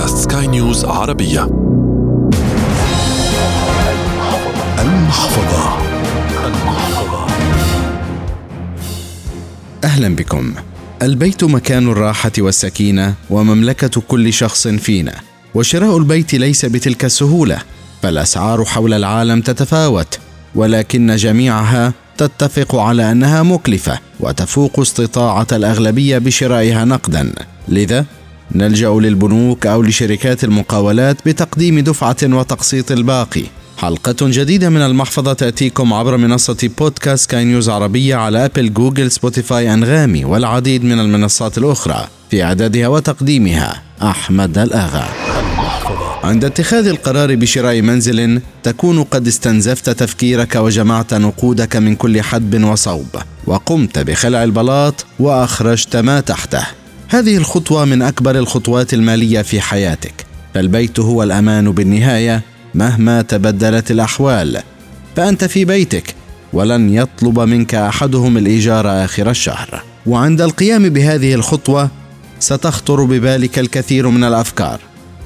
بودكاست سكاي نيوز عربية. المحفظة. أهلا بكم. البيت مكان الراحة والسكينة ومملكة كل شخص فينا وشراء البيت ليس بتلك السهولة فالأسعار حول العالم تتفاوت ولكن جميعها تتفق على أنها مكلفة وتفوق استطاعة الأغلبية بشرائها نقدا. لذا نلجأ للبنوك أو لشركات المقاولات بتقديم دفعة وتقسيط الباقي. حلقة جديدة من المحفظة تأتيكم عبر منصة بودكاست سكاي نيوز عربية على Apple Google Spotify أنغامي والعديد من المنصات الأخرى. في إعدادها وتقديمها أحمد الآغا. عند اتخاذ القرار بشراء منزل تكون قد استنزفت تفكيرك وجمعت نقودك من كل حدب وصوب وقمت بخلع البلاط وأخرجت ما تحته. هذه الخطوة من أكبر الخطوات المالية في حياتك فالبيت هو الأمان بالنهاية مهما تبدلت الأحوال. فأنت في بيتك ولن يطلب منك أحدهم الإيجار آخر الشهر. وعند القيام بهذه الخطوة ستخطر ببالك الكثير من الأفكار.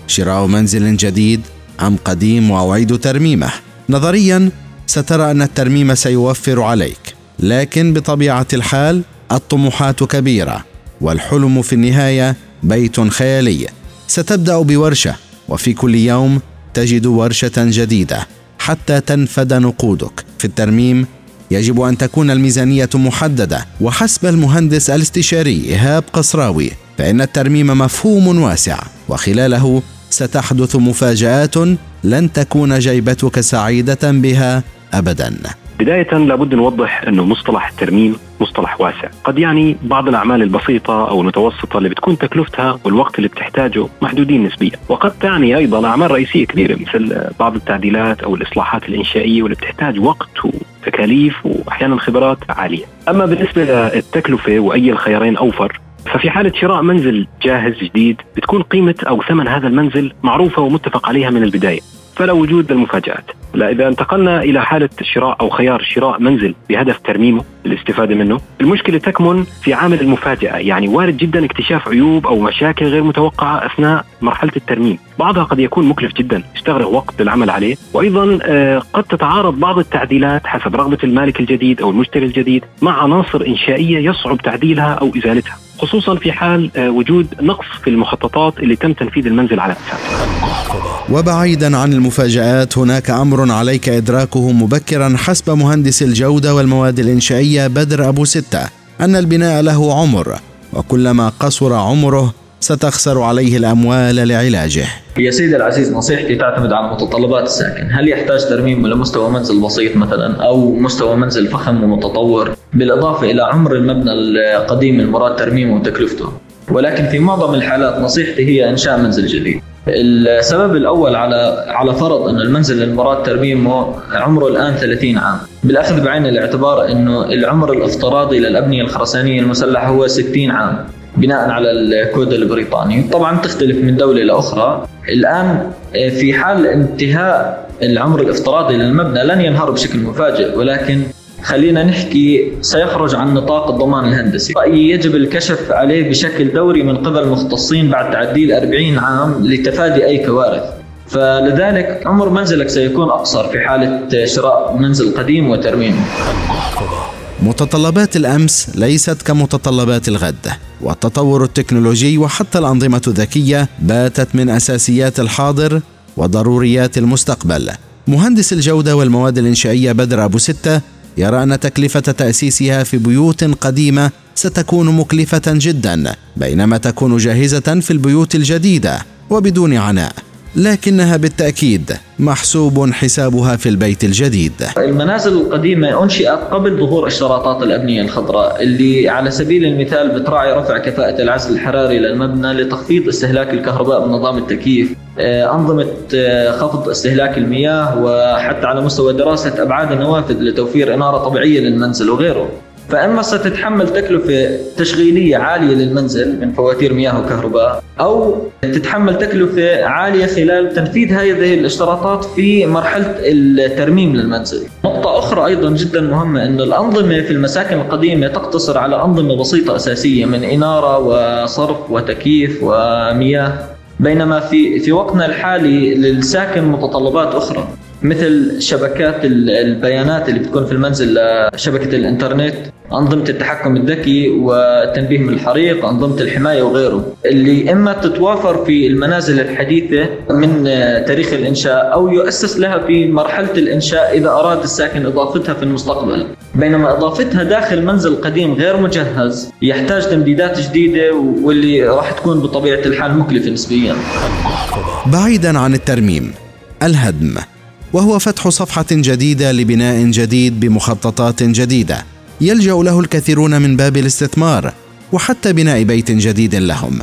شراء منزل جديد أم قديم وأعيد ترميمه. نظريا سترى أن الترميم سيوفر عليك لكن بطبيعة الحال الطموحات كبيرة. والحلم في النهاية بيت خيالي. ستبدأ بورشة وفي كل يوم تجد ورشة جديدة حتى تنفد نقودك. في الترميم يجب أن تكون الميزانية محددة وحسب المهندس الأستشاري إيهاب قصراوي فإن الترميم مفهوم واسع وخلاله ستحدث مفاجآت لن تكون جيبتك سعيدة بها ابدا. بداية لابد نوضح أنه مصطلح الترميم مصطلح واسع. قد يعني بعض الأعمال البسيطة أو المتوسطة اللي بتكون تكلفتها والوقت اللي بتحتاجه محدودين نسبيا. وقد تعني أيضا أعمال رئيسية كبيرة مثل بعض التعديلات أو الإصلاحات الإنشائية واللي بتحتاج وقت وتكاليف وأحيانا خبرات عالية. أما بالنسبة للتكلفة وأي الخيارين أوفر ففي حالة شراء منزل جاهز جديد بتكون قيمة أو ثمن هذا المنزل معروفة ومتفق عليها من البداية. فلا وجود للمفاجآت لا إذا انتقلنا إلى حالة شراء أو خيار شراء منزل بهدف ترميمه الاستفادة منه المشكلة تكمن في عامل المفاجأة يعني وارد جدا اكتشاف عيوب أو مشاكل غير متوقعة أثناء مرحلة الترميم بعضها قد يكون مكلف جدا يستغرق وقت للعمل عليه وأيضا آه، قد تتعارض بعض التعديلات حسب رغبة المالك الجديد أو المشتري الجديد مع عناصر إنشائية يصعب تعديلها أو إزالتها خصوصا في حال آه، وجود نقص في المخططات اللي تم تنفيذ المنزل على اساسها. وبعيدا عن المفاجآت هناك أمر عليك إدراكه مبكرا حسب مهندس الجودة والمواد الإنشائية بدر أبو ستة أن البناء له عمر وكلما قصر عمره ستخسر عليه الأموال لعلاجه. يا سيدي العزيز نصيحتي تعتمد على متطلبات الساكن، هل يحتاج ترميم لمستوى منزل بسيط مثلا أو مستوى منزل فخم ومتطور، بالإضافة إلى عمر المبنى القديم المراد ترميمه وتكلفته. ولكن في معظم الحالات نصيحتي هي إنشاء منزل جديد. السبب الأول على على فرض انه المنزل المراد ترميمه عمره الآن 30 عام، بالأخذ بعين الاعتبار أنه العمر الافتراضي للأبنية الخرسانية المسلحة هو 60 عام، بناء على الكود البريطاني. طبعا تختلف من دولة لأخرى الآن آه، في حال انتهاء العمر الافتراضي للمبنى لن ينهار بشكل مفاجئ ولكن خلينا نحكي سيخرج عن نطاق الضمان الهندسي. رأيي يجب الكشف عليه بشكل دوري من قبل مختصين بعد تعديل 40 عام لتفادي أي كوارث. فلذلك عمر منزلك سيكون أقصر في حالة شراء منزل قديم وترميمه متطلبات الأمس ليست كمتطلبات الغد والتطور التكنولوجي وحتى الأنظمة الذكية باتت من أساسيات الحاضر وضروريات المستقبل. مهندس الجودة والمواد الإنشائية بدر أبو ستة يرى أن تكلفة تأسيسها في بيوت قديمة ستكون مكلفة جدا بينما تكون جاهزة في البيوت الجديدة وبدون عناء. لكنها بالتأكيد محسوب حسابها في البيت الجديد. المنازل القديمة أنشئت قبل ظهور اشتراطات الأبنية الخضراء اللي على سبيل المثال بتراعي رفع كفاءة العزل الحراري للمبنى لتخفيض استهلاك الكهرباء بنظام التكييف. آه، أنظمة آه، خفض استهلاك المياه وحتى على مستوى دراسة أبعاد النوافذ لتوفير إنارة طبيعية للمنزل وغيره. فاما ستتحمل تكلفة تشغيلية عالية للمنزل من فواتير مياه وكهرباء أو تتحمل تكلفة عالية خلال تنفيذ هذه الاشتراطات في مرحلة الترميم للمنزل. نقطة أخرى أيضا جدا مهمة إنه الأنظمة في المساكن القديمة تقتصر على أنظمة بسيطة أساسية من إنارة وصرف وتكييف ومياه بينما في في وقتنا الحالي للساكن متطلبات أخرى مثل شبكات البيانات اللي بتكون في المنزل شبكه الإنترنت أنظمة التحكم الذكي والتنبيه من الحريق أنظمة الحماية وغيره. اللي إما تتوافر في المنازل الحديثة من تاريخ الإنشاء أو يؤسس لها في مرحلة الإنشاء إذا أراد الساكن إضافتها في المستقبل. بينما إضافتها داخل منزل قديم غير مجهز يحتاج تمديدات جديدة واللي راح تكون بطبيعة الحال مكلفة نسبيا. بعيدا عن الترميم الهدم. وهو فتح صفحة جديدة لبناء جديد بمخططات جديدة. يلجأ له الكثيرون من باب الاستثمار وحتى بناء بيت جديد لهم.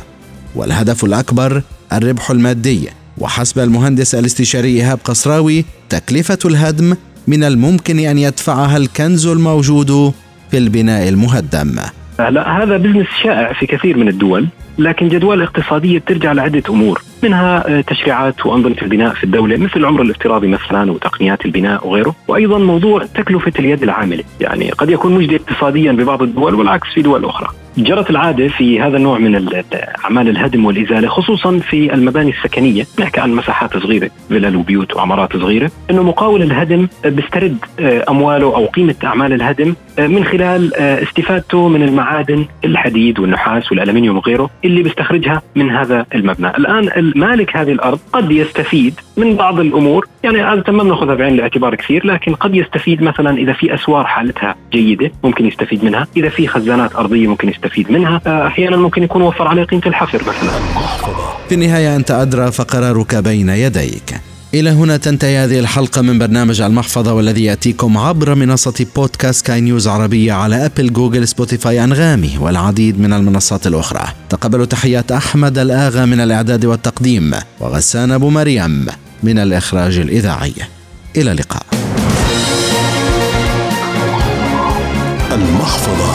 والهدف الأكبر الربح المادي. وحسب المهندس الاستشاري إيهاب قصراوي تكلفة الهدم من الممكن أن يدفعها الكنز الموجود في البناء المهدم. لا هذا بزنس شائع في كثير من الدول لكن جدوى الاقتصادية بترجع لعدة أمور. منها آه، تشريعات وأنظمة البناء في الدولة مثل العمر الافتراضي مثلا وتقنيات البناء وغيره. وأيضا موضوع تكلفة اليد العاملة يعني قد يكون مجدي اقتصاديا ببعض الدول والعكس في دول أخرى. جرت العادة في هذا النوع من أعمال الهدم والإزالة خصوصا في المباني السكنية. نحكي عن مساحات صغيرة فلل وبيوت وعمارات صغيرة. أنه مقاول الهدم بيسترد آه، أمواله أو قيمة أعمال الهدم آه، من خلال استفادته من المعادن الحديد والنحاس والألمنيوم وغيره اللي بيستخرجها من هذا المبنى. الآن مالك هذه الأرض قد يستفيد من بعض الأمور. يعني عادة ما بناخذها بعين الاعتبار كثير لكن قد يستفيد مثلا إذا في أسوار حالتها جيدة ممكن يستفيد منها. إذا في خزانات أرضية ممكن يستفيد منها آه، أحيانا ممكن يكون وفر عليه قيمة الحفر مثلا. في النهاية أنت أدرى فقرارك بين يديك. إلى هنا تنتهي هذه الحلقة من برنامج المحفظة والذي يأتيكم عبر منصة بودكاست سكاي نيوز عربية على Apple Google Spotify أنغامي والعديد من المنصات الأخرى. تقبلوا تحيات أحمد الآغا من الإعداد والتقديم وغسان أبو مريم من الإخراج الإذاعي. إلى اللقاء. المحفظة.